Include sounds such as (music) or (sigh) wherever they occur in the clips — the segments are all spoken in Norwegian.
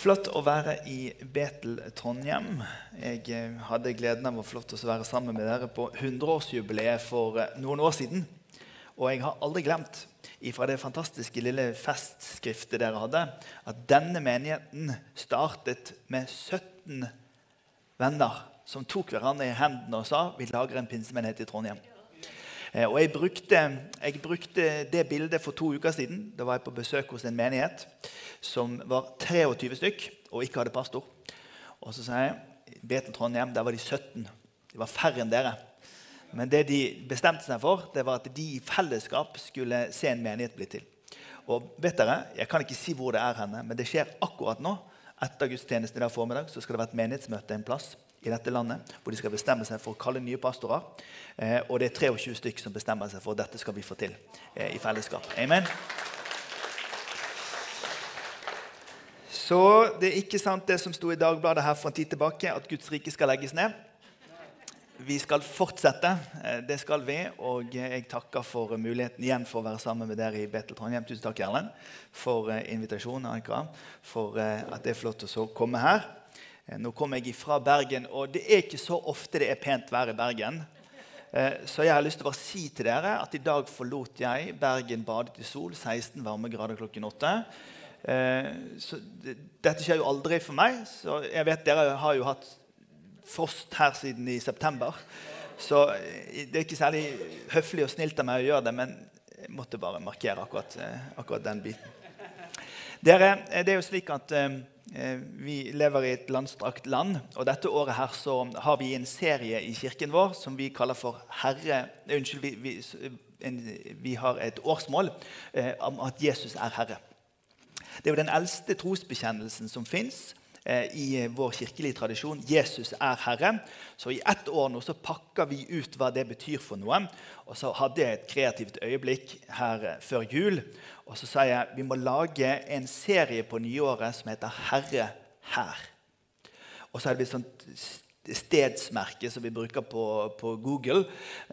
Flott å være i Betel Trondheim. Jeg eh, hadde gleden av å til å være sammen med dere på 100-årsjubileet for eh, noen år siden. Og jeg har aldri glemt fra det fantastiske lille festskriftet dere hadde, at denne menigheten startet med 17 venner som tok hverandre i hendene og sa vi lager en pinsemenighet i Trondheim. Eh, og jeg brukte, jeg brukte, det bildet for to uker siden. Da var jeg på besøk hos en menighet som var 23 stykk og ikke hadde pastor. Og så sa jeg Beten Trondheim, der var de 17. De var færre enn dere. Men det de bestemte seg for, det var at de i fellesskap skulle se en menighet bli til. Og vet dere, Jeg kan ikke si hvor det er henne, men det skjer akkurat nå. Etter gudstjenesten i dag formiddag så skal det være et menighetsmøte en plass i dette landet, hvor de skal bestemme seg for å kalle nye pastorer. Eh, og det er 23 stykker som bestemmer seg for at dette skal vi få til eh, i fellesskap. Amen. Så det er ikke sant det som sto i Dagbladet her for en tid tilbake, at Guds rike skal legges ned. Vi skal fortsette. Eh, det skal vi. Og jeg takker for muligheten igjen for å være sammen med dere i Betel Trondheim. Tusen takk, Erlend, for invitasjonen. Annika, for at det er flott å komme her. Eh, nå kommer jeg fra Bergen, og det er ikke så ofte det er pent vær i Bergen. Eh, så jeg har lyst til å bare si til dere at i dag forlot jeg Bergen badet i sol, 16 varmegrader klokken 8. Eh, så dette skjer jo aldri for meg, så jeg vet dere har jo hatt frost her siden i september. Så det er ikke særlig høflig og snilt av meg å gjøre det, men jeg måtte bare markere akkurat, akkurat den biten. Dere, det er jo slik at Eh, vi lever i et landstrakt land, og dette året her så har vi en serie i kirken vår som vi kaller for Herre eh, Unnskyld, vi, vi, en, vi har et årsmål eh, om at Jesus er Herre. Det er jo den eldste trosbekjennelsen som fins eh, i vår kirkelige tradisjon. Jesus er Herre. Så i ett år nå så pakker vi ut hva det betyr for noe. Og så hadde jeg et kreativt øyeblikk her eh, før jul og så sa jeg vi må lage en serie på nyåret som heter 'Herre her'. Og så er det et sånt stedsmerke som vi bruker på, på Google.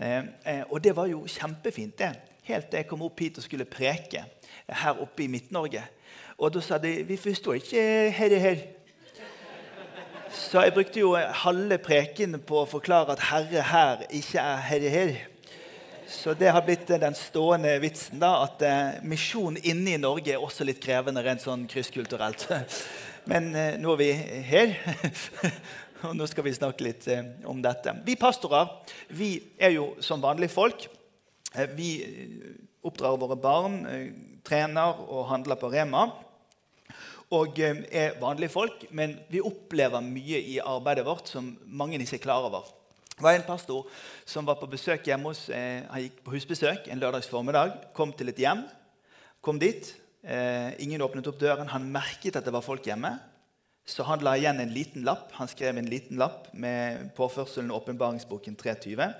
Eh, eh, og det var jo kjempefint, det. Helt til jeg kom opp hit og skulle preke her oppe i Midt-Norge. Og da sa de vi forstår ikke 'herre her'. Så jeg brukte jo halve preken på å forklare at 'herre her' ikke er 'herre her'. Så det har blitt den stående vitsen da, at eh, misjon inne i Norge er også litt krevende rent sånn krysskulturelt. (laughs) Men eh, nå er vi her, (laughs) og nå skal vi snakke litt eh, om dette. Vi pastorer vi er jo som vanlige folk. Vi oppdrar våre barn, trener og handler på Rema. Og eh, er vanlige folk, men vi opplever mye i arbeidet vårt som mange ikke er klar over. Det var en pastor som var på besøk hjemme hos, eh, han gikk på husbesøk en lørdags formiddag. Kom til et hjem. Kom dit. Eh, ingen åpnet opp døren. Han merket at det var folk hjemme. Så han la igjen en liten lapp. Han skrev en liten lapp med påførselen åpenbaringsboken 320.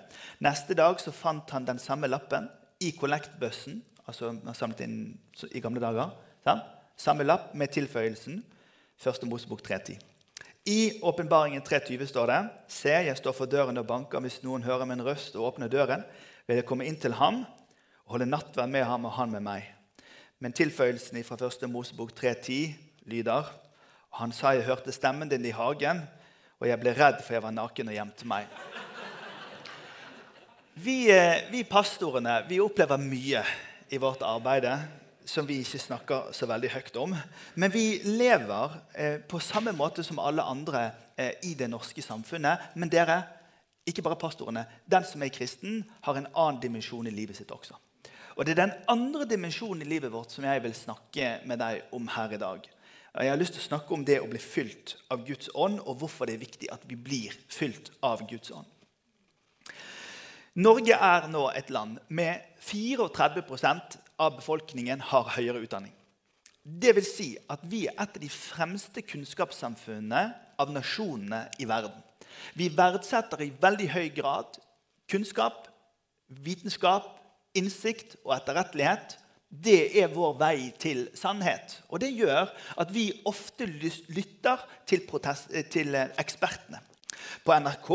Neste dag så fant han den samme lappen i kollektbøssen. Altså samlet inn i gamle dager. Sant? Samme lapp med tilføyelsen 1. Mosebok 310. I Åpenbaringen 3.20 står det Se, jeg står for døren og banker. Hvis noen hører min røst og åpner døren, vil jeg komme inn til ham og holde nattverd med ham og han med meg. Men tilføyelsen fra 1. Mosebok 3.10 lyder Han sa jeg hørte stemmen din i hagen, og jeg ble redd, for jeg var naken og gjemte meg. Vi, eh, vi pastorene vi opplever mye i vårt arbeid som vi ikke snakker så veldig høyt om. Men vi lever eh, på samme måte som alle andre eh, i det norske samfunnet. Men dere, ikke bare pastorene, den som er kristen, har en annen dimensjon i livet sitt også. Og Det er den andre dimensjonen i livet vårt som jeg vil snakke med deg om her i dag. Jeg har lyst til å snakke om det å bli fylt av Guds ånd, og hvorfor det er viktig at vi blir fylt av Guds ånd. Norge er nå et land med 34 av befolkningen har høyere utdanning. Det vil si at vi er et av de fremste kunnskapssamfunnene av nasjonene i verden. Vi verdsetter i veldig høy grad kunnskap, vitenskap, innsikt og etterrettelighet. Det er vår vei til sannhet. Og det gjør at vi ofte lytter til, til ekspertene. På NRK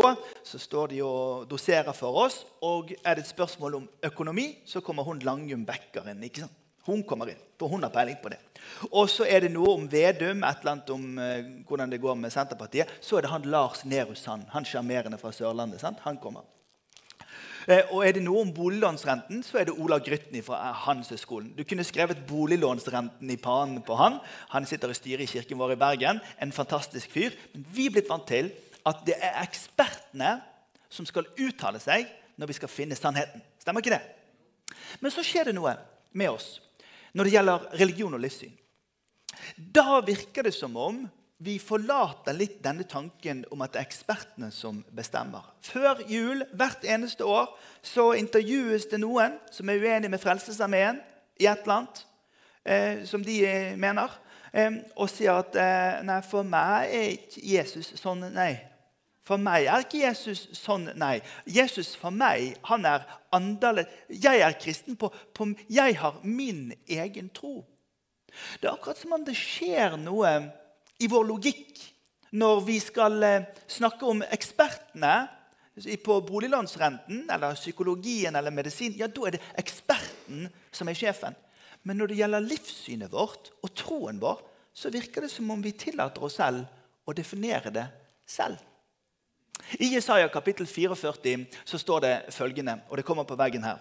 så står de og doserer for oss. Og er det et spørsmål om økonomi, så kommer hun Langum Bekker inn. ikke sant? Hun kommer inn, for hun har peiling på det. Og så er det noe om Vedum, et eller annet om eh, hvordan det går med Senterpartiet. Så er det han Lars Nehru Sand, han sjarmerende fra Sørlandet. Sant? Han kommer. Eh, og er det noe om boliglånsrenten, så er det Ola Grytten fra uh, Handelshøyskolen. Du kunne skrevet boliglånsrenten i panen på han. Han sitter i styret i kirken vår i Bergen. En fantastisk fyr. Men vi er blitt vant til at det er ekspertene som skal uttale seg når vi skal finne sannheten. Stemmer ikke det? Men så skjer det noe med oss når det gjelder religion og livssyn. Da virker det som om vi forlater litt denne tanken om at det er ekspertene som bestemmer. Før jul hvert eneste år så intervjues det noen som er uenig med Frelsesarmeen i et eller annet eh, som de eh, mener, eh, og sier at eh, nei, for meg er ikke Jesus sånn. Nei. For meg er ikke Jesus sånn, nei. Jesus for meg, han er annerledes. Jeg er kristen på, på Jeg har min egen tro. Det er akkurat som om det skjer noe i vår logikk når vi skal eh, snakke om ekspertene på boliglånsrenten eller psykologien eller medisin. Ja, da er det eksperten som er sjefen. Men når det gjelder livssynet vårt og troen vår, så virker det som om vi tillater oss selv å definere det selv. I Jesaja kapittel 44 så står det følgende, og det kommer på veggen her.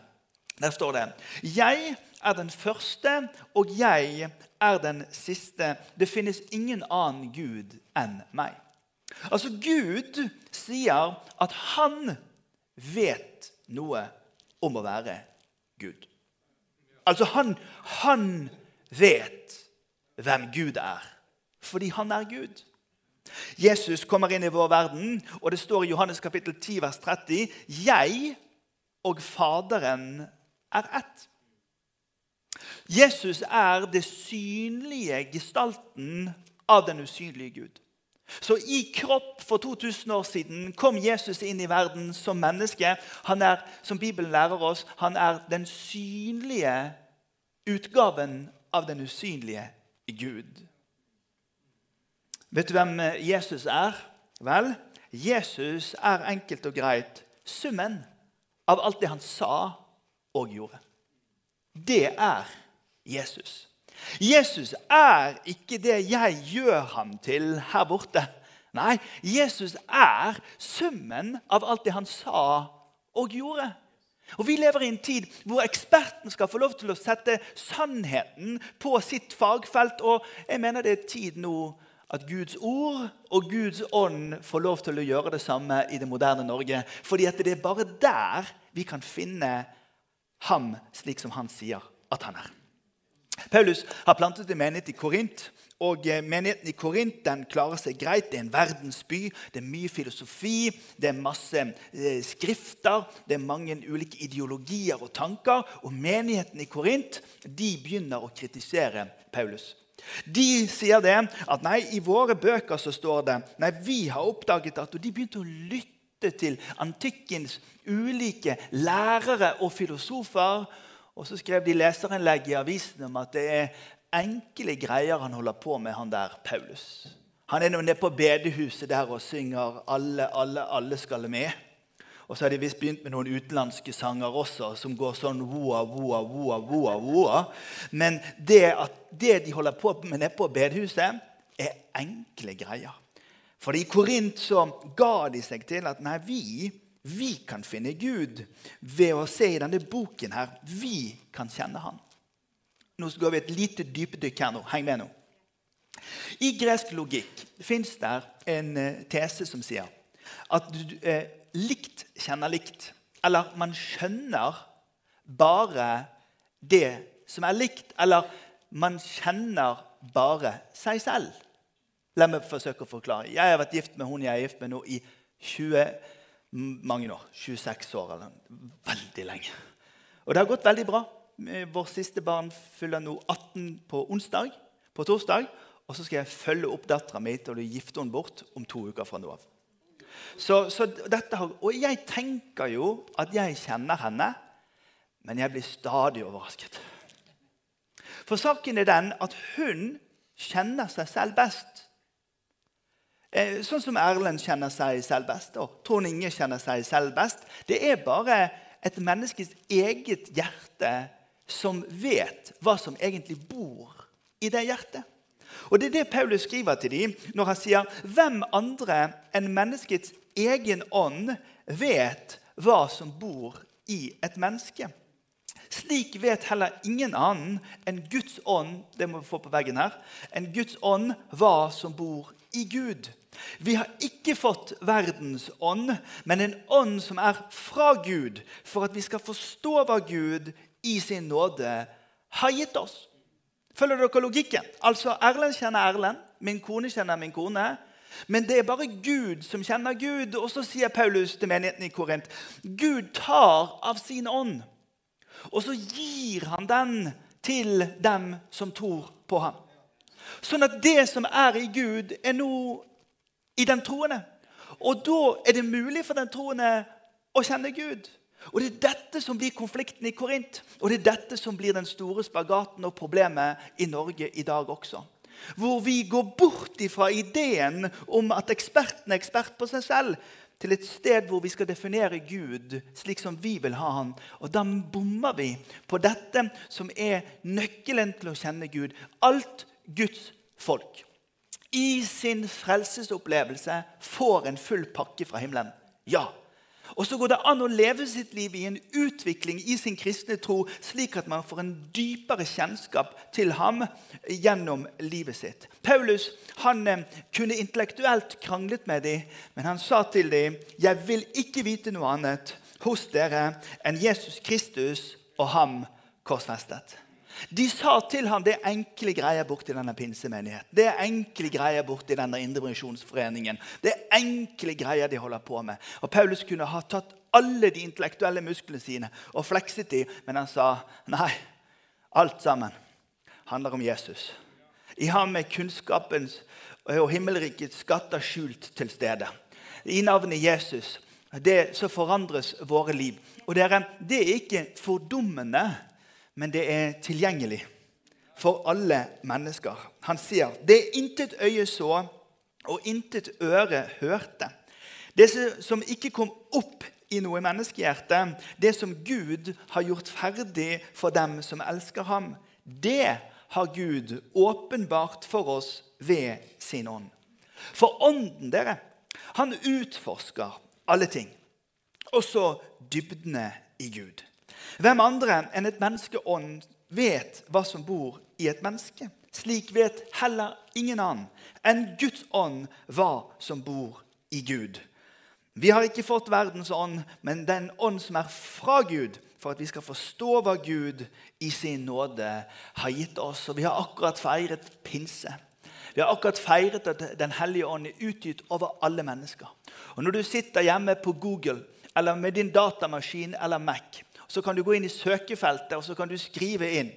Der står det Jeg er den første, og jeg er den siste. Det finnes ingen annen Gud enn meg. Altså, Gud sier at han vet noe om å være Gud. Altså, han, han vet hvem Gud er, fordi han er Gud. Jesus kommer inn i vår verden, og det står i Johannes kapittel 10, vers 30.: Jeg og Faderen er ett. Jesus er det synlige gestalten av den usynlige Gud. Så i kropp for 2000 år siden kom Jesus inn i verden som menneske. Han er, som Bibelen lærer oss, han er den synlige utgaven av den usynlige Gud. Vet du hvem eh, Jesus er? Vel, Jesus er enkelt og greit summen av alt det han sa og gjorde. Det er Jesus. Jesus er ikke det jeg gjør ham til her borte. Nei, Jesus er summen av alt det han sa og gjorde. Og Vi lever i en tid hvor eksperten skal få lov til å sette sannheten på sitt fagfelt. Og jeg mener det er tid nå at Guds ord og Guds ånd får lov til å gjøre det samme i det moderne Norge. Fordi at det er bare der vi kan finne ham slik som han sier at han er. Paulus har plantet en menighet i Korint. og eh, Menigheten i Korint den klarer seg greit. Det er en verdensby. Det er mye filosofi, det er masse eh, skrifter, det er mange ulike ideologier og tanker. Og menigheten i Korint de begynner å kritisere Paulus. De sier det at nei, i våre bøker så står det nei, vi har oppdaget at Og de begynte å lytte til antikkens ulike lærere og filosofer. Og så skrev de leserinnlegg i avisen om at det er enkle greier han holder på med, han der Paulus. Han er nå nede på bedehuset der og synger 'Alle, alle, alle skal med'. Og så har de visst begynt med noen utenlandske sanger også, som går sånn woa, woa, woa, woa, woa. Men det, at det de holder på med nede på bedehuset, er enkle greier. For i Korint så ga de seg til at nei, vi, vi kan finne Gud ved å se i denne boken her. Vi kan kjenne Han. Nå går vi et lite dypdykk her nå. Heng med nå. I gresk logikk fins det en eh, tese som sier at eh, likt kjenner likt. Eller man skjønner bare det som er likt. Eller man kjenner bare seg selv. La meg forsøke å forklare. Jeg har vært gift med hun jeg er gift med nå i 20 mange år. 26 år eller veldig lenge. Og det har gått veldig bra. Vår siste barn fyller nå 18 på onsdag. På torsdag. Og så skal jeg følge opp dattera mi til å gifte henne bort om to uker fra nå av. Så, så dette, og jeg tenker jo at jeg kjenner henne, men jeg blir stadig overrasket. For saken er den at hun kjenner seg selv best. Eh, sånn som Erlend kjenner seg selv best, og Trond Inge kjenner seg selv best. Det er bare et menneskes eget hjerte som vet hva som egentlig bor i det hjertet. Og Det er det Paulus skriver til dem når han sier hvem andre enn menneskets egen ånd vet hva som bor i et menneske. Slik vet heller ingen annen enn Guds ånd det må vi få på veggen her, enn Guds ånd hva som bor i Gud. Vi har ikke fått verdens ånd, men en ånd som er fra Gud, for at vi skal forstå hva Gud i sin nåde har gitt oss. Følger dere logikken? Altså, Erlend kjenner Erlend, min kone kjenner min kone. Men det er bare Gud som kjenner Gud. Og så sier Paulus til menigheten i Korint Gud tar av sin ånd, og så gir han den til dem som tror på ham. Sånn at det som er i Gud, er nå i den troende. Og da er det mulig for den troende å kjenne Gud. Og Det er dette som blir konflikten i Korint, og det er dette som blir den store spagaten og problemet i Norge i dag også. Hvor vi går bort ifra ideen om at eksperten er ekspert på seg selv, til et sted hvor vi skal definere Gud slik som vi vil ha han. Og da bommer vi på dette som er nøkkelen til å kjenne Gud. Alt Guds folk i sin frelsesopplevelse får en full pakke fra himmelen. Ja, og så går det an å leve sitt liv i en utvikling i sin kristne tro, slik at man får en dypere kjennskap til ham gjennom livet sitt. Paulus han eh, kunne intellektuelt kranglet med dem, men han sa til dem, 'Jeg vil ikke vite noe annet hos dere enn Jesus Kristus og ham korsfestet'. De sa til ham det er enkle greier borti denne pinsemenigheten. Det er enkle greier borti denne indremisjonsforeningen. Det er enkle greier de holder på med. Og Paulus kunne ha tatt alle de intellektuelle musklene sine og flekset dem, men han sa nei. Alt sammen handler om Jesus. I ham er kunnskapens og himmelrikets skatter skjult til stede. I navnet Jesus det, så forandres våre liv. Og dere, Det er ikke fordummende men det er tilgjengelig for alle mennesker. Han sier det intet øye så og intet øre hørte. Det som ikke kom opp i noe menneskehjerte, det som Gud har gjort ferdig for dem som elsker ham, det har Gud åpenbart for oss ved sin ånd. For ånden, dere, han utforsker alle ting, også dybdene i Gud. Hvem andre enn et menneskeånd vet hva som bor i et menneske? Slik vet heller ingen annen enn Guds ånd hva som bor i Gud. Vi har ikke fått verdens ånd, men den ånd som er fra Gud, for at vi skal forstå hva Gud i sin nåde har gitt oss. Og vi har akkurat feiret pinse. Vi har akkurat feiret at Den hellige ånd er utgitt over alle mennesker. Og Når du sitter hjemme på Google eller med din datamaskin eller Mac, så kan du gå inn i søkefeltet og så kan du skrive inn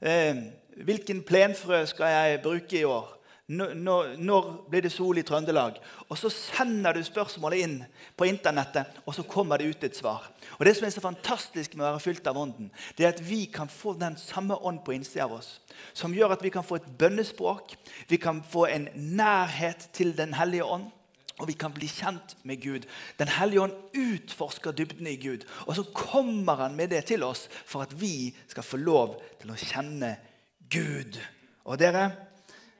eh, hvilken plenfrø skal jeg bruke i år. Når, når, blir det sol i Trøndelag? Og Så sender du spørsmålet inn på internettet, og så kommer det ut et svar. Og Det som er så fantastisk med å være fylt av Ånden, det er at vi kan få den samme ånd på innsida av oss. Som gjør at vi kan få et bønnespråk, vi kan få en nærhet til Den hellige ånd. Og vi kan bli kjent med Gud. Den hellige ånd utforsker dybden i Gud. Og så kommer han med det til oss for at vi skal få lov til å kjenne Gud. Og dere,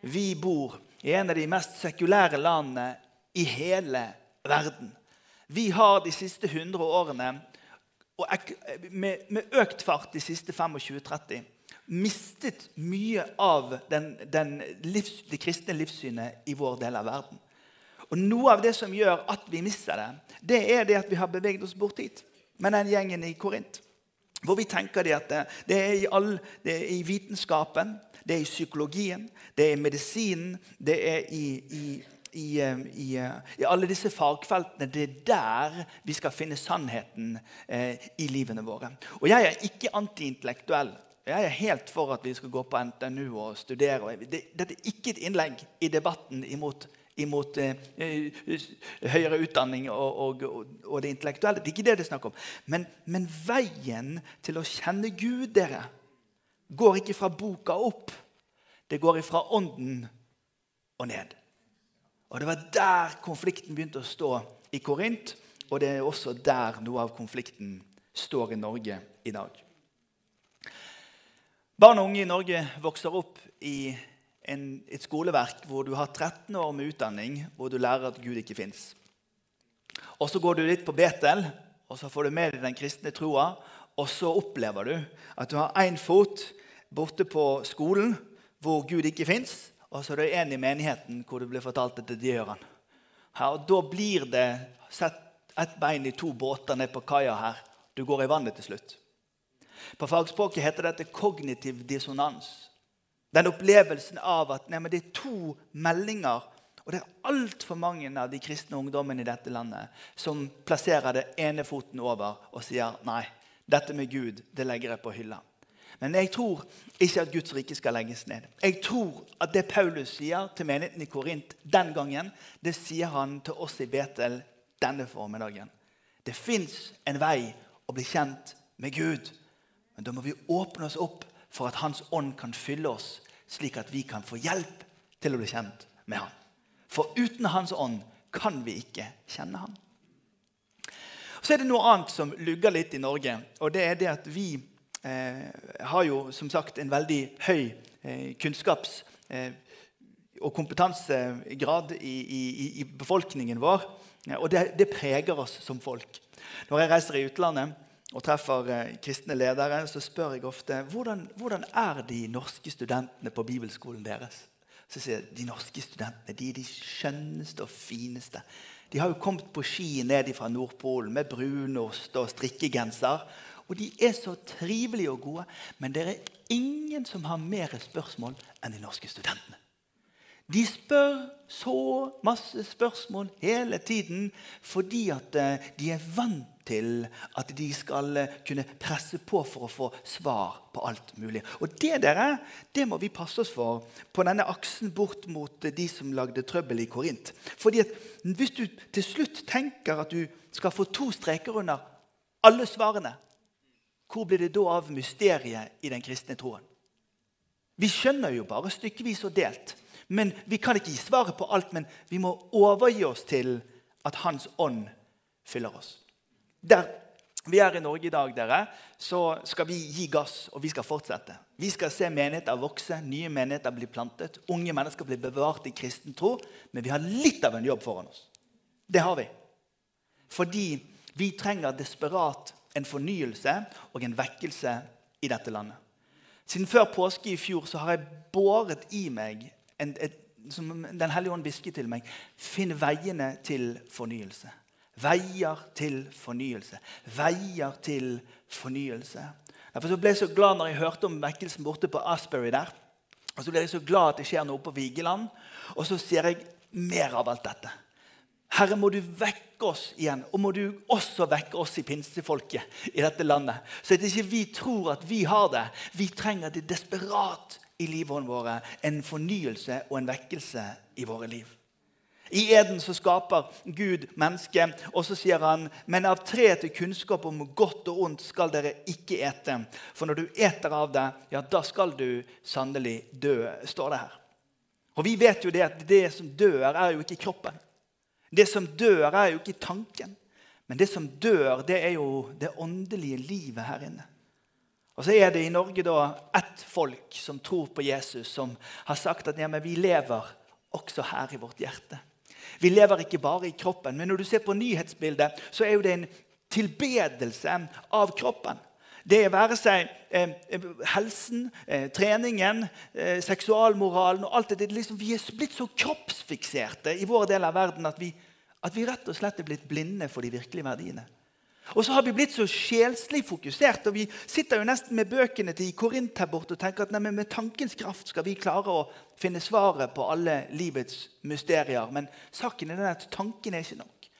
vi bor i en av de mest sekulære landene i hele verden. Vi har de siste 100 årene, med økt fart de siste 25-30, mistet mye av den, den livs, det kristne livssynet i vår del av verden. Og Noe av det som gjør at vi mister det, det er det at vi har beveget oss bort hit med den gjengen i Korint. Hvor vi tenker det at det er, i all, det er i vitenskapen, det er i psykologien, det er i medisinen, det er i, i, i, i, i alle disse fagfeltene. Det er der vi skal finne sannheten eh, i livene våre. Og jeg er ikke antiintellektuell. Jeg er helt for at vi skal gå på NTNU og studere. Dette er ikke et innlegg i debatten imot imot eh, eh, høyere utdanning og, og, og, det intellektuelle. Det er ikke det det er snakk om. Men, men, veien til å kjenne Gud dere, går ikke fra boka opp. Det går fra ånden og ned. Og Det var der konflikten begynte å stå i Korint, og det er også der noe av konflikten står i Norge i dag. Barn og unge i Norge vokser opp i en, et skoleverk hvor du har 13 år med utdanning, hvor du lærer at Gud ikke fins. Og så går du litt på Betel, og så får du med deg den kristne troa. Og så opplever du at du har én fot borte på skolen hvor Gud ikke fins, og så er det en i menigheten hvor du blir fortalt at det gjør han. Ja, og Da blir det sett ett bein i to båter ned på kaia her. Du går i vannet til slutt. På fagspråket heter dette kognitiv dissonans. Den opplevelsen av at nei, det er to meldinger og det er altfor mange av de kristne ungdommene i dette landet som plasserer det ene foten over og sier nei, dette med Gud det legger jeg på hylla. Men jeg tror ikke at Guds rike skal legges ned. Jeg tror at det Paulus sier til menigheten i Korint den gangen, det sier han til oss i Betel denne formiddagen. Det fins en vei å bli kjent med Gud. Men da må vi åpne oss opp for at Hans ånd kan fylle oss, slik at vi kan få hjelp til å bli kjent med Han. For uten Hans ånd kan vi ikke kjenne Han. Så er det noe annet som lugger litt i Norge. og det er det at Vi eh, har jo som sagt en veldig høy eh, kunnskaps- eh, og kompetansegrad i, i, i, befolkningen vår. Og det, det, preger oss som folk. Når jeg reiser i utlandet og treffer eh, kristne ledere, så spør jeg ofte hvordan, hvordan er de norske studentene på bibelskolen deres. Så sier jeg de norske studentene de er de skjønneste og fineste. De har jo kommet på ski ned fra Nordpolen med brunost og strikkegenser. Og de er så trivelige og gode. Men det er ingen som har mer spørsmål enn de norske studentene. De spør så masse spørsmål hele tiden fordi at eh, de er vant til at de skal eh, kunne presse på for å få svar på alt mulig. Og det dere, det må vi passe oss for på denne aksen bort mot de som lagde trøbbel i Korint. Fordi at Hvis du til slutt tenker at du skal få to streker under alle svarene, hvor blir det da av mysteriet i den kristne troen? Vi skjønner jo bare stykkevis og delt. Men Vi kan ikke gi svaret på alt, men vi må overgi oss til at Hans ånd fyller oss. Der vi er i Norge i dag, dere, så skal vi gi gass, og vi skal fortsette. Vi skal se menigheter vokse, nye menigheter bli plantet, unge mennesker bli bevart i kristen tro. Men vi har litt av en jobb foran oss. Det har vi. Fordi vi trenger desperat en fornyelse og en vekkelse i dette landet. Siden før påske i fjor så har jeg båret i meg en, et, som Den hellige ånd hvisket til meg Finn veiene til fornyelse. Veier til fornyelse. Veier til fornyelse. Derfor ble jeg så glad når jeg hørte om vekkelsen borte på Asbury der. Og så ble jeg så glad at det skjer noe på Vigeland. Og så ser jeg mer av alt dette. Herre, må du vekke oss igjen, og må du også vekke oss i pinsefolket i dette landet. Så at ikke vi tror at vi har det. Vi trenger det desperat i livene våre. En fornyelse og en vekkelse i våre liv. I Eden så skaper Gud mennesket, og så sier han men av treet til kunnskap om godt og ondt skal dere ikke ete. For når du eter av det, ja, da skal du sannelig dø, står det her. Og Vi vet jo det at det som dør, er jo ikke kroppen. Det som dør, er jo ikke tanken. Men det som dør, det er jo det åndelige livet her inne. Og så er det i Norge da ett folk som tror på Jesus, som har sagt at ja, vi lever også her i vårt hjerte. Vi lever ikke bare i kroppen. Men når du ser på nyhetsbildet, så er jo det en tilbedelse av kroppen. Det være seg eh, helsen, eh, treningen, eh, seksualmoralen og alt det liksom, Vi er blitt så kroppsfikserte i vår del av verden at vi, at vi rett og slett er blitt blinde for de virkelige verdiene. Og så har vi blitt så sjelslig fokusert, og vi sitter jo nesten med bøkene til Korint her borte og tenker at nei, med tankens kraft skal vi klare å finne svaret på alle livets mysterier. Men saken er den at tanken er ikke nok.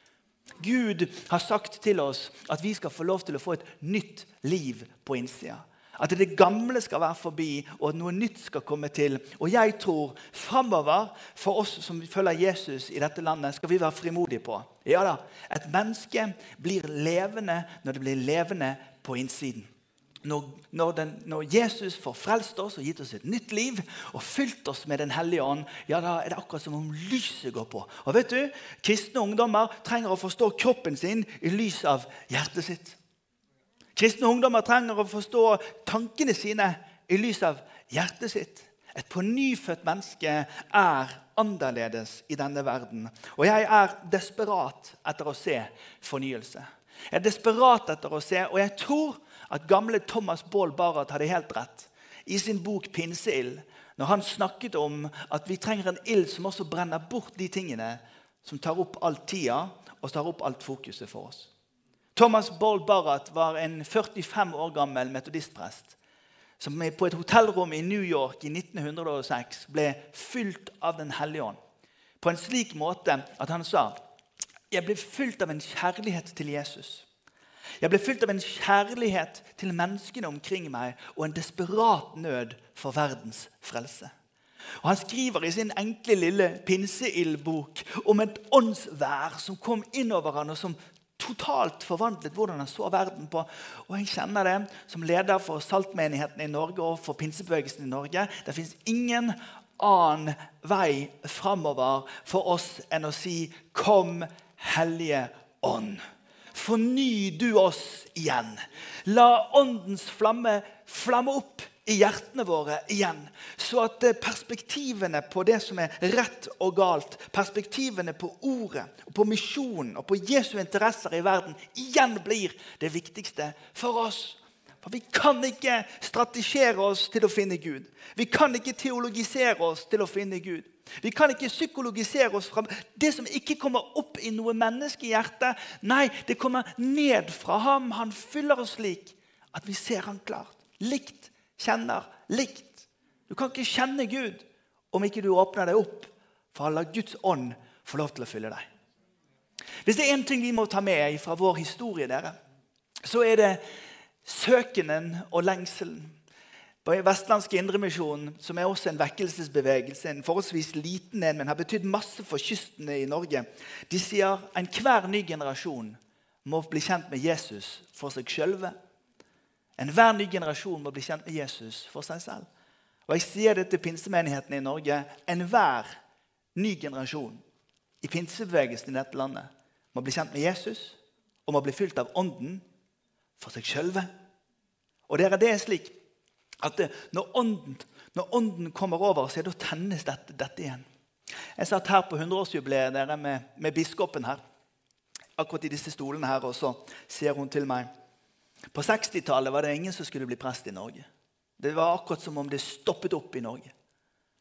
Gud har sagt til oss at vi skal få lov til å få et nytt liv på innsida. At det gamle skal være forbi, og at noe nytt skal komme til. Og jeg tror framover, for oss som følger Jesus i dette landet, skal vi være frimodige på. Ja da, Et menneske blir levende når det blir levende på innsiden. Når, når, den, når, Jesus får frelst oss og gitt oss et nytt liv og fylt oss med Den hellige ånd, ja, da er det akkurat som om lyset går på. Og vet du, Kristne ungdommer trenger å forstå kroppen sin i lys av hjertet sitt. Kristne ungdommer trenger å forstå tankene sine i lys av hjertet sitt. Et pånyfødt menneske er annerledes i denne verden. Og jeg er desperat etter å se fornyelse. Jeg er desperat etter å se, og jeg tror at gamle Thomas Baal Barrat hadde helt rett i sin bok 'Pinseild', når han snakket om at vi trenger en ild som også brenner bort de tingene som tar opp all tida og tar opp alt fokuset for oss. Thomas Bold Barrat var en 45 år gammel metodistprest som på et hotellrom i New York i 1906 ble fylt av Den hellige ånd. På en slik måte at han sa jeg ble fylt av en kjærlighet til Jesus. Jeg ble fylt av en kjærlighet til menneskene omkring meg og en desperat nød for verdens frelse. Og Han skriver i sin enkle, lille pinseildbok om et åndsvær som kom innover han, og som totalt forvandlet hvordan han så verden på. Og jeg kjenner det som leder for Saltmenigheten i Norge og for pinsebevegelsen i Norge. Det fins ingen annen vei framover for oss enn å si 'Kom, Hellige Ånd'. Forny du oss igjen. La Åndens flamme flamme opp i hjertene våre igjen. Så at eh, perspektivene på det som er rett og galt, perspektivene på ordet, på misjonen og på Jesu interesser i verden igjen blir det viktigste for oss. For Vi kan ikke strategere oss til å finne Gud. Vi kan ikke teologisere oss til å finne Gud. Vi kan ikke psykologisere oss fra det som ikke kommer opp i noe menneskehjerte. Nei, det kommer ned fra ham. Han fyller oss slik at vi ser ham klart. Likt kjenner likt. Du kan ikke kjenne Gud om ikke du åpner deg opp for å la Guds ånd få lov til å fylle deg. Hvis det er én ting vi må ta med fra vår historie, dere, så er det søkenen og lengselen. På Vestlandske Indremisjon, som er også en vekkelsesbevegelse, en forholdsvis liten en, men har betydd masse for kystene i Norge, de sier enhver ny generasjon må bli kjent med Jesus for seg sjølve Enhver ny generasjon må bli kjent med Jesus for seg selv. Og Jeg sier det til pinsemenigheten i Norge. Enhver ny generasjon i pinsebevegelsen i dette landet må bli kjent med Jesus og må bli fylt av Ånden for seg sjølve. Og dere, det er slik at når, ånden, når, ånden, kommer over, så da tennes dette, dette, igjen. Jeg satt her på 100-årsjubileet med, med biskopen her, akkurat i disse stolene her, og så sier hun til meg på 60-tallet var det ingen som skulle bli prest i Norge. Det var akkurat som om det stoppet opp i Norge.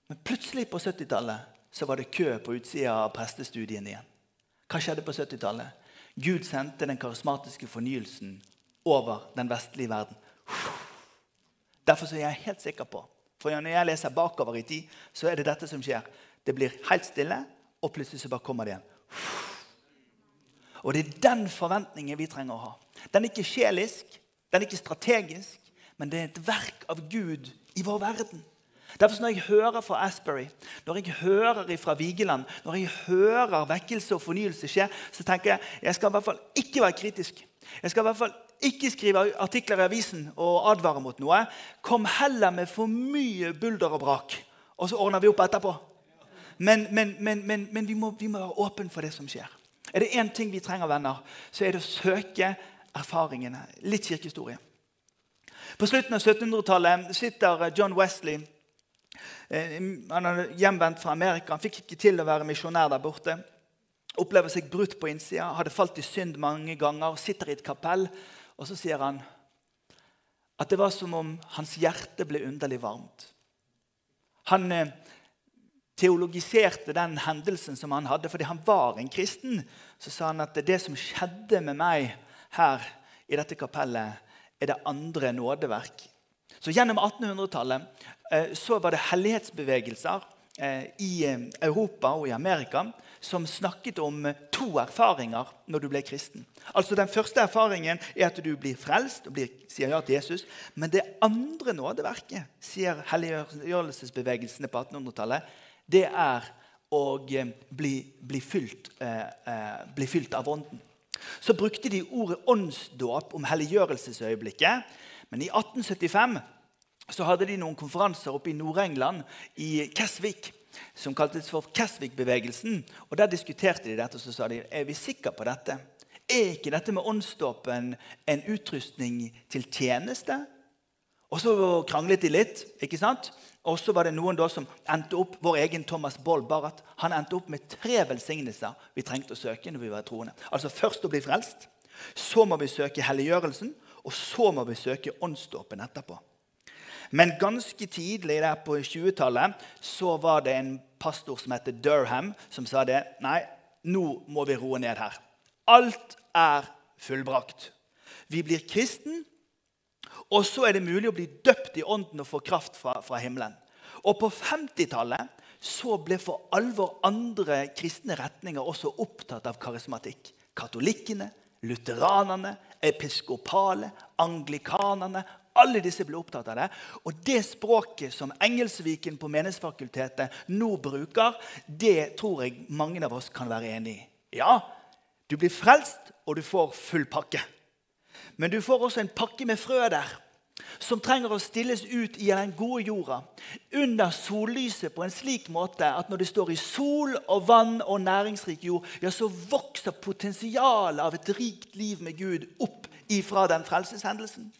Men plutselig på 70-tallet så var det kø på utsida av prestestudien igjen. Hva skjedde på 70-tallet? Gud sendte den karismatiske fornyelsen over den vestlige verden. Derfor er jeg helt sikker på for når jeg leser bakover i tid, så er det dette som skjer. Det blir helt stille, og plutselig så bare kommer det igjen. Og det er den forventningen vi trenger å ha. Den er ikke sjelisk, den er ikke strategisk, men det er et verk av Gud i vår verden. Derfor Når jeg hører fra Asbury, når jeg hører fra Vigeland, når jeg hører vekkelse og fornyelse skje, så tenker jeg jeg skal i hvert fall ikke være kritisk. Jeg skal i hvert fall ikke skrive artikler i avisen og advare mot noe. Kom heller med for mye bulder og brak, og så ordner vi opp etterpå. Men, men, men, men vi, må, vi må være åpne for det som skjer. Er det én ting vi trenger, venner, så er det å søke erfaringene. Litt kirkehistorie. På slutten av 1700-tallet sitter John Wesley. Eh, han er hjemvendt fra Amerika. Han fikk ikke til å være misjonær der borte. Opplever seg brutt på innsida, hadde falt i synd mange ganger. Sitter i et kapell, og så sier han at det var som om hans hjerte ble underlig varmt. Han eh, teologiserte den hendelsen som han hadde, fordi han var en kristen. Så sa han at det som skjedde med meg her i dette kapellet, er det andre nådeverk. Så Gjennom 1800-tallet eh, så var det hellighetsbevegelser eh, i eh, Europa og i Amerika som snakket om to erfaringer når du ble kristen. Altså Den første erfaringen er at du blir frelst og blir, sier ja til Jesus. Men det andre nådeverket, sier helliggjørelsesbevegelsene på 1800-tallet, det er å bli, bli, fylt, eh, bli fylt av Ånden. Så brukte de ordet åndsdåp om helliggjørelsesøyeblikket. Men i 1875 så hadde de noen konferanser oppe i Nord-England, i Kesvik, som kaltes for Kesvik-bevegelsen. Og Der diskuterte de dette og så sa de, er vi sikre på dette. Er ikke dette med åndsdåpen en utrustning til tjeneste? Og så kranglet de litt. ikke sant? Og så var det noen da som endte opp, Vår egen Thomas Boll Barrat han endte opp med tre velsignelser vi trengte å søke når vi var troende. Altså Først å bli frelst, så må vi søke helliggjørelsen, og så må vi søke åndsdåpen etterpå. Men ganske tidlig der på 20-tallet så var det en pastor som heter Durham, som sa det. Nei, nå må vi roe ned her. Alt er fullbrakt. Vi blir kristen, og så er det mulig å bli døpt i ånden og få kraft fra, fra himmelen. Og på 50-tallet så ble for alvor andre kristne retninger også opptatt av karismatikk. Katolikkene, lutheranerne, episkopale, anglikanerne. Alle disse ble opptatt av det. Og det språket som Engelsviken på Menighetsfakultetet nå bruker, det tror jeg mange av oss kan være enig i. Ja, du blir frelst, og du får full pakke. Men du får også en pakke med frø der som trenger å stilles ut i den gode jorda under sollyset på en slik måte at når det står i sol og vann og næringsrik jord, ja, så vokser potensialet av et rikt liv med Gud opp ifra den frelseshendelsen.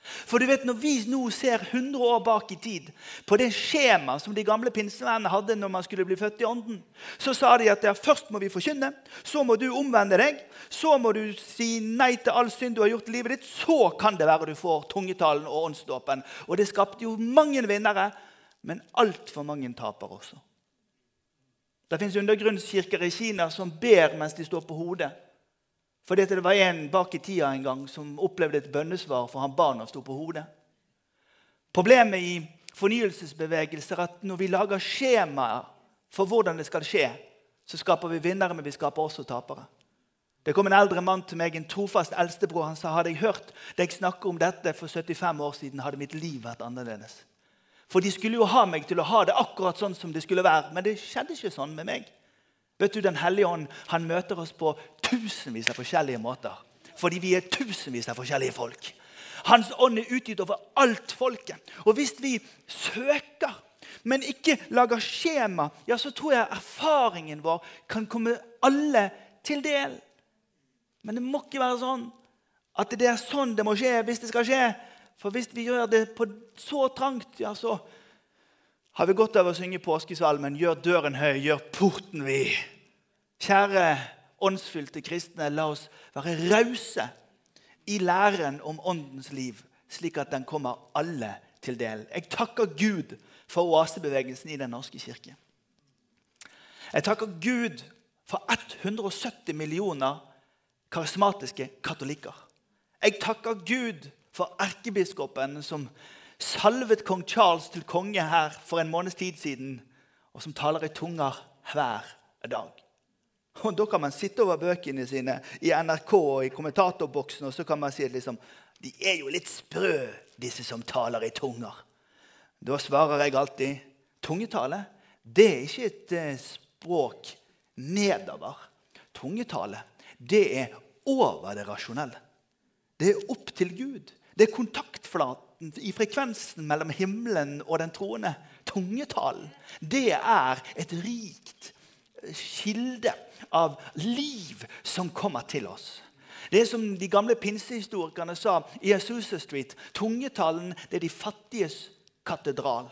For du vet, Når vi nå ser 100 år bak i tid på det skjemaet som de gamle pinsevennene hadde når man skulle bli født i ånden, så sa de at ja, først må vi forkynne, så må du omvende deg, så må du si nei til all synd du har gjort i livet ditt, så kan det være du får tungetalen og åndsdåpen. Og det skapte jo mange vinnere, men altfor mange taper også. Det fins undergrunnskirker i Kina som ber mens de står på hodet. Fordi det var en bak i tida en gang som opplevde et bønnesvar for han barna sto på hodet. Problemet i fornyelsesbevegelser er at når vi lager skjemaer for hvordan det skal skje, så skaper vi vinnere, men vi skaper også tapere. Det kom en eldre mann til meg, en trofast eldstebror. Han sa hadde jeg hørt deg snakke om dette for 75 år siden, hadde mitt liv vært annerledes. For de skulle jo ha meg til å ha det akkurat sånn som det skulle være. Men det skjedde ikke sånn med meg. Vet du, Den hellige ånd han møter oss på tusenvis av forskjellige måter. Fordi vi er tusenvis av forskjellige folk. Hans ånd er utgitt over alt folket. Og hvis vi søker, men ikke lager skjema, ja, så tror jeg erfaringen vår kan komme alle til del. Men det må ikke være sånn at det er sånn det må skje hvis det skal skje. For hvis vi gjør det på så trangt, ja, så har vi godt av å synge påskesalmen 'Gjør døren høy, gjør porten vid'. Kjære åndsfylte kristne, la oss være rause i læren om åndens liv, slik at den kommer alle til del. Jeg takker Gud for oasebevegelsen i Den norske kirke. Jeg takker Gud for 170 millioner karismatiske katolikker. Jeg takker Gud for erkebiskopen som salvet kong Charles til konge her for en måneds tid siden, og som taler i tunger hver dag. Og Da kan man sitte over bøkene sine i NRK og i kommentatorboksen og så kan man si at liksom, de er jo litt sprø, disse som taler i tunger. Da svarer jeg alltid tungetale det er ikke et eh, språk nedover. Tungetale det er over det rasjonelle. Det er opp til Gud. Det er kontaktflaten i frekvensen mellom himmelen og den troende. Tungetalen. Det er et rikt kilde av liv som kommer til oss. Det er som de gamle pinsehistorikerne sa i Azusa Street. Tungetalen det er de fattiges katedral.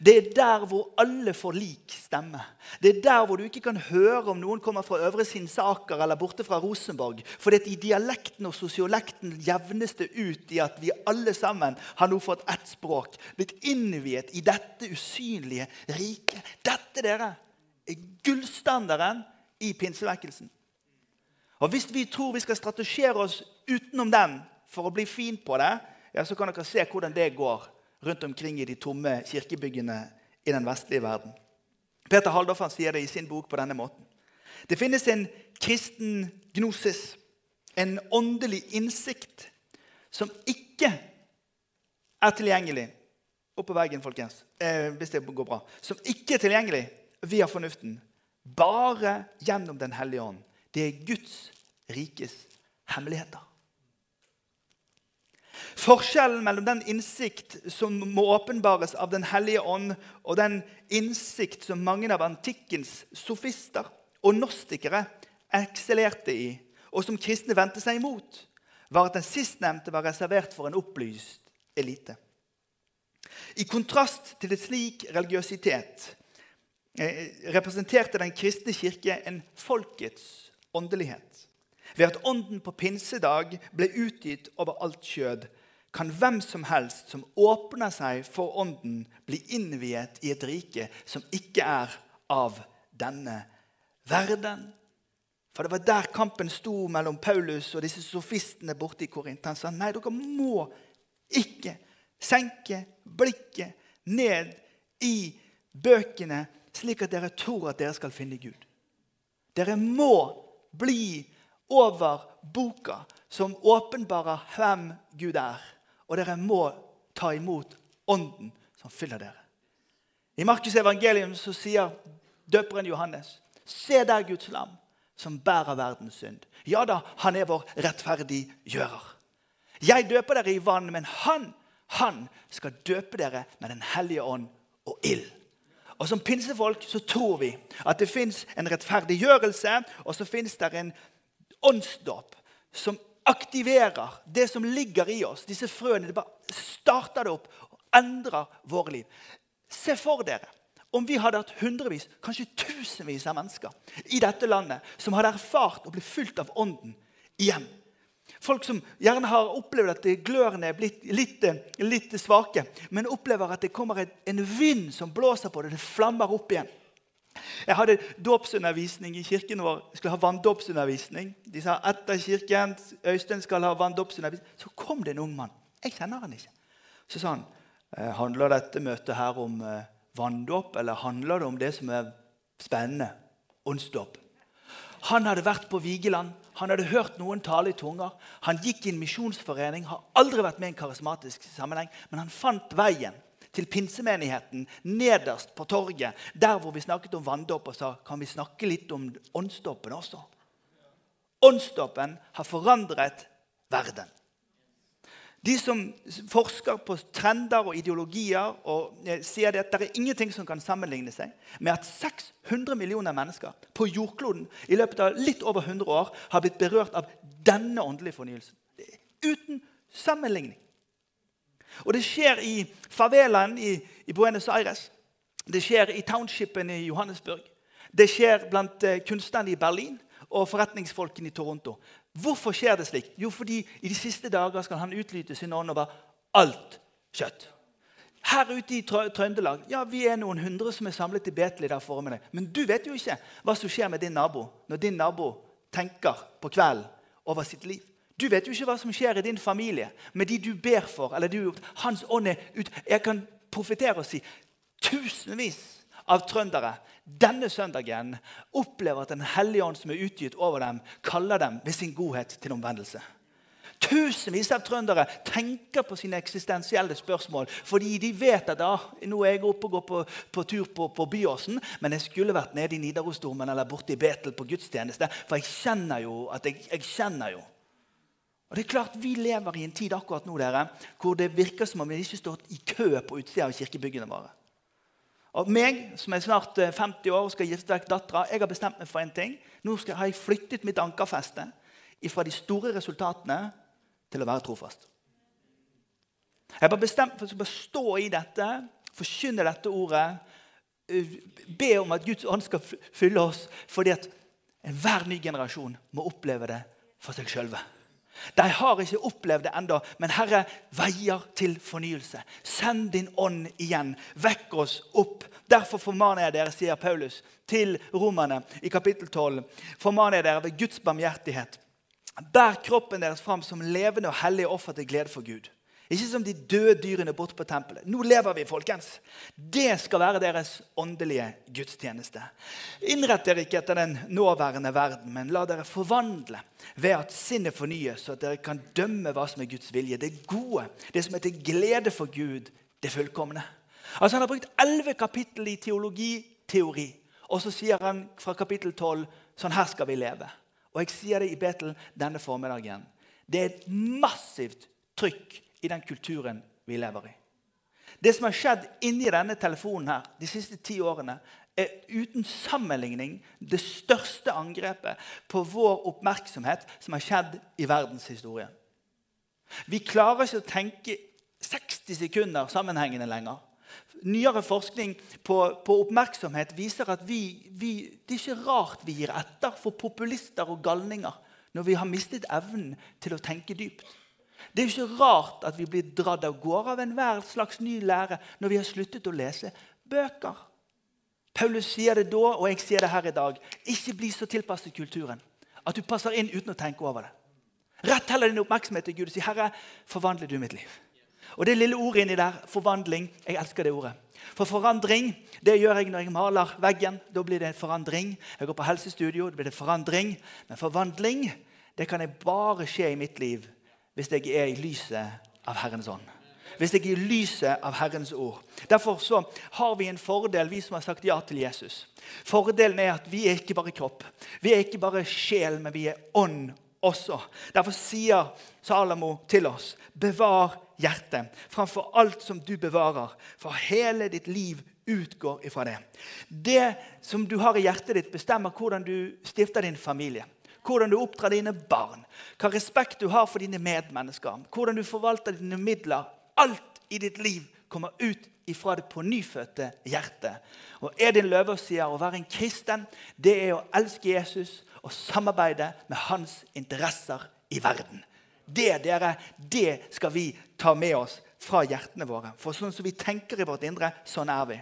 Det er der hvor alle får lik stemme. Det er der hvor du ikke kan høre om noen kommer fra Øvre Sinsaker eller borte fra Rosenborg. For det i dialekten og sosiolekten jevnes det ut i at vi alle sammen har nå fått ett språk. Blitt innviet i dette usynlige riket. Dette dere, er gullstandarden i pinsevekkelsen. Og Hvis vi tror vi skal strategere oss utenom den for å bli fin på det, ja, så kan dere se hvordan det går rundt omkring i de tomme kirkebyggene i den vestlige verden. Peter Halldorf sier det i sin bok på denne måten. Det finnes en kristen gnosis, en åndelig innsikt, som ikke er tilgjengelig Opp på veggen, folkens, eh, hvis det går bra. Som ikke er tilgjengelig via fornuften. Bare gjennom Den hellige ånd. Det er Guds rikes hemmeligheter. Forskjellen mellom den innsikt som må åpenbares av Den hellige ånd, og den innsikt som mange av antikkens sofister og nostikere eksellerte i, og som kristne vendte seg imot, var at den sistnevnte var reservert for en opplyst elite. I kontrast til et slik religiøsitet representerte den kristne kirke en folkets åndelighet. Ved at ånden på pinsedag ble utgitt over alt kjød, kan hvem som helst som åpner seg for ånden, bli innviet i et rike som ikke er av denne verden. For det var der kampen sto mellom Paulus og disse sofistene borte i Korint. Han sa nei, dere må ikke senke blikket ned i bøkene, slik at dere tror at dere skal finne Gud. Dere må bli over boka som åpenbarer hvem Gud er. Og dere må ta imot Ånden som fyller dere. I Markus' evangelium så sier døperen Johannes Se der Guds lam som bærer verdens synd. Ja da, han er vår rettferdiggjører. Jeg døper dere i vann, men han, han skal døpe dere med Den hellige ånd og ild. Og Som pinsefolk så tror vi at det fins en rettferdiggjørelse, og så fins det en åndsdåp som aktiverer det som ligger i oss. Disse frøene det bare starter det opp og endrer våre liv. Se for dere om vi hadde hatt hundrevis, kanskje tusenvis av mennesker i dette landet som hadde erfart å bli fylt av Ånden igjen. Folk som gjerne har opplevd at glørne er blitt litt, litt svake, men opplever at det kommer en vind som blåser på det, det flammer opp igjen. Jeg hadde dåpsundervisning i kirken vår. Jeg skulle ha vanndåpsundervisning. De sa etter kirken Øystein skal ha vanndåpsundervisning. Så kom det en ung mann. Jeg kjenner han ikke. Så sa han «Eh, handler dette møtet her om eh, vanndåp, eller handler det om det som er spennende? Åndsdåp. Han hadde vært på Vigeland, han hadde hørt noen tale i tunger. Han gikk i en misjonsforening, har aldri vært med i en karismatisk sammenheng, men han fant veien til pinsemenigheten nederst på torget, der hvor vi snakket om vanndåp, og sa kan vi snakke litt om åndsdåpen også. Åndsdåpen har forandret verden. De som forsker på trender og ideologier, og sier sier at det er ingenting som kan sammenligne seg med at 600 millioner mennesker på jordkloden i løpet av litt over 100 år har blitt berørt av denne åndelige fornyelsen. Uten sammenligning. Og det skjer i favelaen i, i Buenos Aires. Det skjer i townshipen i Johannesburg. Det skjer blant eh, kunstnerne i Berlin og forretningsfolkene i Toronto. Hvorfor skjer det slik? Jo, fordi i de siste dager skal han utlyte sin ånd over alt kjøtt. Her ute i Trøndelag ja, vi er noen hundre som er samlet i Betel i dag formiddag. Men du vet jo ikke hva som skjer med din nabo når din nabo tenker på kvelden over sitt liv. Du vet jo ikke hva som skjer i din familie med de du ber for. eller du, Hans ånd er ut. Jeg kan profetere og si tusenvis av trøndere denne søndagen opplever at Den hellige ånd som er utgitt over dem, kaller dem ved sin godhet til omvendelse. Tusenvis av trøndere tenker på sine eksistensielle spørsmål fordi de vet at ah, nå er jeg oppe og går på, på tur på, på Byåsen, men jeg skulle vært nede i Nidarosdomen eller borte i Betel på gudstjeneste. For jeg kjenner jo at jeg, jeg kjenner jo. Og det er klart Vi lever i en tid akkurat nå dere, hvor det virker som om vi ikke står i kø på utsida av kirkebyggene våre. Og meg, som er snart 50 eh, år og skal gifte vekk dattera, jeg har bestemt meg for en ting. Nå skal, har jeg flyttet mitt ankerfeste fra de store resultatene til å være trofast. Jeg har bestemt for å stå i dette, forkynne dette ordet, eh, be om at Guds ånd skal fylle oss, fordi at enhver ny generasjon må oppleve det for seg sjølve. De har ikke opplevd det ennå, men Herre veier til fornyelse. Send din ånd igjen. Vekk oss opp. Derfor formaner jeg dere, sier Paulus til romerne i kapittel 12, formaner jeg dere ved Guds barmhjertighet. Bær kroppen deres fram som levende og hellige offer til glede for Gud. Ikke som de døde dyrene bort på tempelet. Nå lever vi, folkens. Det skal være deres åndelige gudstjeneste. Innrett dere ikke etter den nåværende verden, men la dere forvandle ved at sinnet fornyes, så at dere kan dømme hva som er Guds vilje. Det gode, det som er til glede for Gud, det fullkomne. Altså Han har brukt elleve kapittel i teologiteori, og så sier han fra kapittel 12 sånn her skal vi leve. Og jeg sier det i Betel denne formiddagen. Det er et massivt trykk i den kulturen vi lever i. Det som har skjedd inni denne telefonen her de siste ti årene, er uten sammenligning det største angrepet på vår oppmerksomhet som har skjedd i verdenshistorien. Vi klarer ikke å tenke 60 sekunder sammenhengende lenger. Nyere forskning på, på oppmerksomhet viser at vi, vi, det er ikke rart vi gir etter for populister og galninger når vi har mistet evnen til å tenke dypt. Det er jo ikke rart at vi blir dratt av gårde av enhver slags ny lære når vi har sluttet å lese bøker. Paulus sier det da, og jeg sier det her i dag. Ikke bli så tilpasset kulturen at du passer inn uten å tenke over det. Rett heller din oppmerksomhet til Gud og si, 'Herre, forvandler du mitt liv'. Og det lille ordet inni der, forvandling, jeg elsker det ordet. For forandring det gjør jeg når jeg maler veggen. Da blir det forandring. Jeg går på helsestudio, da blir det forandring. Men forvandling det kan bare skje i mitt liv hvis jeg er i lyset av Herrens ånd. Hvis jeg er i lyset av Herrens ord. Derfor så har vi en fordel, vi som har sagt ja til Jesus. Fordelen er at vi er ikke bare kropp. Vi er ikke bare sjel, men vi er ånd også. Derfor sier Salomo til oss, bevar hjertet framfor alt som du bevarer, for hele ditt liv utgår ifra det. Det som du har i hjertet ditt, bestemmer hvordan du stifter din familie. Hvordan du oppdrar dine barn, hva respekt du har for dine medmennesker, hvordan du forvalter dine midler. Alt i ditt liv kommer ut ifra det pånyfødte hjertet. Og Edin Løvaas sier å være en kristen det er å elske Jesus og samarbeide med hans interesser i verden. Det dere, det skal vi ta med oss fra hjertene våre. For sånn som vi tenker i vårt indre, sånn er vi.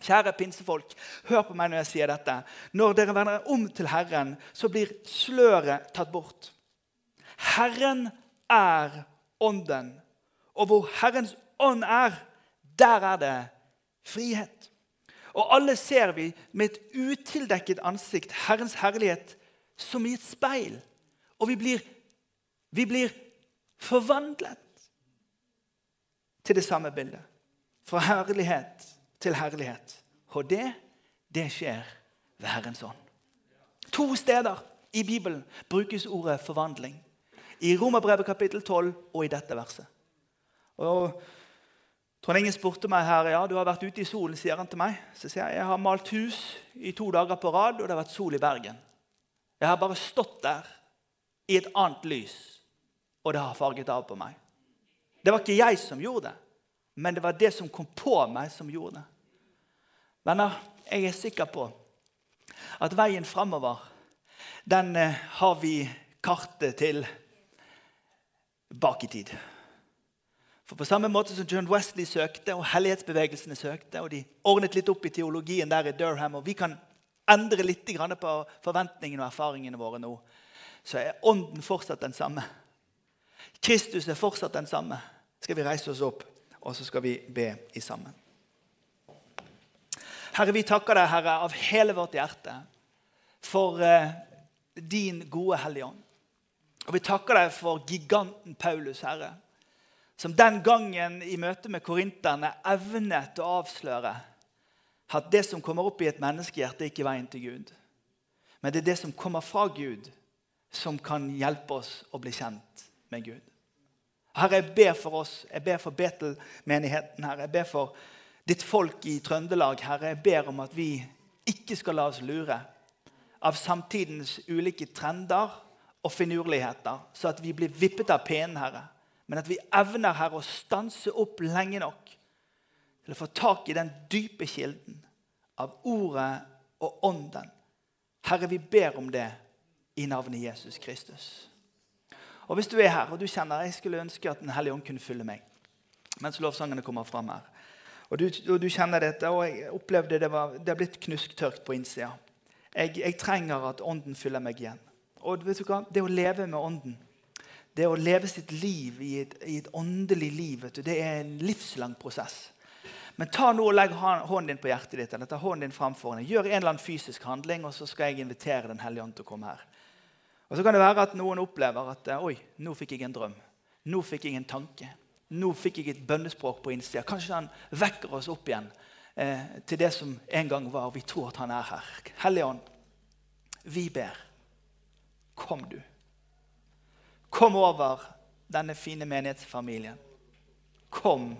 Kjære pinsefolk, hør på meg når jeg sier dette. Når dere vender om til Herren, så blir sløret tatt bort. Herren er ånden, og hvor Herrens ånd er, der er det frihet. Og alle ser vi med et utildekket ansikt Herrens herlighet som i et speil. Og vi blir, vi blir forvandlet til det samme bildet. Fra herlighet til herlighet. Og det, det skjer ved Herrens ånd. To steder i Bibelen brukes ordet forvandling. I Romerbrevet kapittel 12 og i dette verset. Og Trond Inge spurte meg her ja, du har vært ute i solen, sier han til meg. Så sier jeg jeg har malt hus i to dager på rad, og det har vært sol i Bergen. Jeg har bare stått der i et annet lys, og det har farget av på meg. Det var ikke jeg som gjorde det, men det var det som kom på meg, som gjorde det. Venner, jeg er sikker på at veien framover, den eh, har vi kartet til bak i tid. For På samme måte som John Wesley søkte, og hellighetsbevegelsene søkte, og de ordnet litt opp i teologien der i Durham, og vi kan endre litt på forventningene og erfaringene våre nå, så er ånden fortsatt den samme. Kristus er fortsatt den samme. Skal vi reise oss opp, og så skal vi be i sammen. Herre, vi takker deg, Herre, av hele vårt hjerte for eh, din gode Hellige Ånd. Og vi takker deg for giganten Paulus, Herre, som den gangen i møte med korinterne evnet å avsløre at det som kommer opp i et menneskehjerte, er ikke veien til Gud. Men det er det som kommer fra Gud, som kan hjelpe oss å bli kjent med Gud. Herre, jeg ber for oss, jeg ber for Betel-menigheten. Herre, jeg ber for ditt folk i Trøndelag, Herre, jeg ber om at vi ikke skal la oss lure av samtidens ulike trender og finurligheter, så at vi blir vippet av pinnen, Herre. Men at vi evner, Herre, å stanse opp lenge nok til å få tak i den dype kilden av ordet og ånden. Herre, vi ber om det i navnet Jesus Kristus. Og Hvis du er her og du kjenner jeg skulle ønske at Den hellige ånd kunne fylle meg mens lovsangene kommer fram her, og du, og du, kjenner dette, og jeg opplevde det var, det har blitt knusktørkt på innsida. Jeg, jeg, trenger at Ånden fyller meg igjen. Og vet du hva? Det å leve med Ånden, det å leve sitt liv i et, i et åndelig liv, du, det er en livslang prosess. Men ta nå og legg hånden din på hjertet ditt, eller ta hånden din framfor deg. Gjør en eller annen fysisk handling, og så skal jeg invitere Den hellige ånd til å komme her. Og Så kan det være at noen opplever at Oi, nå fikk jeg en drøm. Nå fikk jeg en tanke. Nå fikk jeg et bønnespråk på innsida. Kanskje han vekker oss opp igjen eh, til det som en gang var. Vi tror at han er her. Hellige Ånd, vi ber. Kom, du. Kom over denne fine menighetsfamilien. Kom,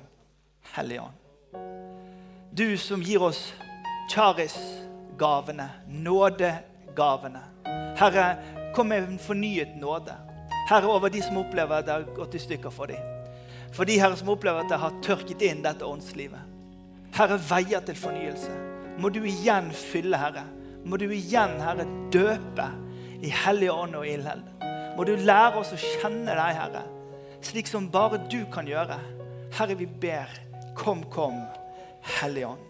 Hellige Ånd. Du som gir oss charis-gavene, nådegavene. Herre, kom med en fornyet nåde. Herre, over de som opplever at det har gått i stykker for dem. For de herre som opplever at det har tørket inn dette åndslivet. Herre, veier til fornyelse. Må du igjen fylle, Herre. Må du igjen, Herre, døpe i Hellig ånd og ildheld. Må du lære oss å kjenne deg, Herre, slik som bare du kan gjøre. Herre, vi ber. Kom, kom, Hellig ånd.